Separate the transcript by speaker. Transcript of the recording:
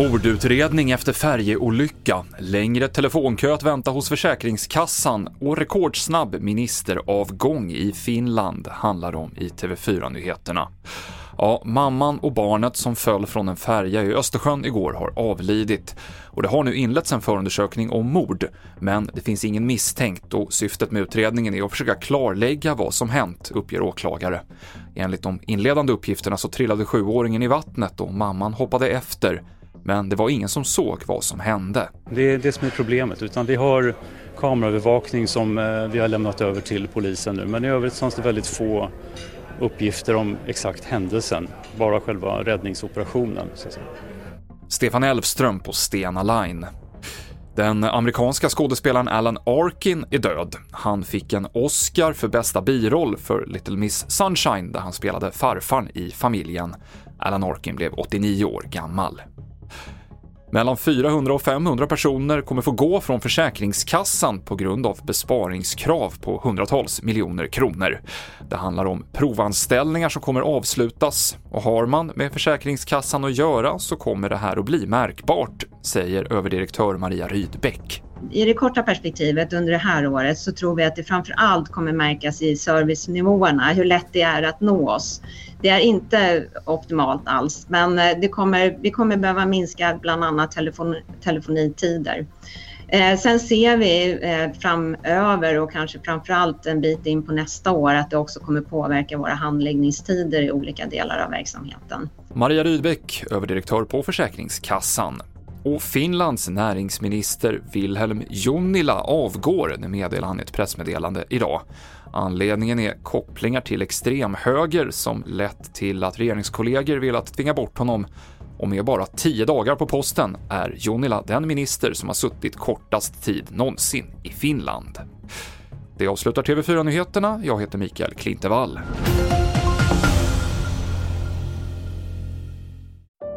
Speaker 1: Mordutredning efter färjeolycka, längre telefonkö att vänta hos Försäkringskassan och rekordsnabb ministeravgång i Finland handlar om i TV4-nyheterna. Ja, mamman och barnet som föll från en färja i Östersjön igår har avlidit. Och det har nu inletts en förundersökning om mord, men det finns ingen misstänkt och syftet med utredningen är att försöka klarlägga vad som hänt, uppger åklagare. Enligt de inledande uppgifterna så trillade sjuåringen i vattnet och mamman hoppade efter, men det var ingen som såg vad som hände.
Speaker 2: Det är det som är problemet, utan vi har kameraövervakning som eh, vi har lämnat över till polisen nu, men i övrigt fanns det väldigt få uppgifter om exakt händelsen, bara själva räddningsoperationen.
Speaker 1: Stefan Elfström på Stena Line. Den amerikanska skådespelaren Alan Arkin är död. Han fick en Oscar för bästa biroll för Little Miss Sunshine där han spelade farfarn i familjen. Alan Arkin blev 89 år gammal. Mellan 400 och 500 personer kommer få gå från Försäkringskassan på grund av besparingskrav på hundratals miljoner kronor. Det handlar om provanställningar som kommer avslutas och har man med Försäkringskassan att göra så kommer det här att bli märkbart, säger överdirektör Maria Rydbeck.
Speaker 3: I det korta perspektivet under det här året så tror vi att det framför allt kommer märkas i servicenivåerna, hur lätt det är att nå oss. Det är inte optimalt alls, men eh, det kommer, vi kommer behöva minska bland annat telefon, telefonitider. Eh, sen ser vi eh, framöver och kanske framför allt en bit in på nästa år att det också kommer påverka våra handläggningstider i olika delar av verksamheten.
Speaker 1: Maria Rydbeck, överdirektör på Försäkringskassan. Och Finlands näringsminister Wilhelm Junnila avgår, det meddelar han i ett pressmeddelande idag. Anledningen är kopplingar till extremhöger som lett till att regeringskollegor velat tvinga bort honom och med bara tio dagar på posten är Junnila den minister som har suttit kortast tid någonsin i Finland. Det avslutar TV4-nyheterna. Jag heter Mikael Klintevall.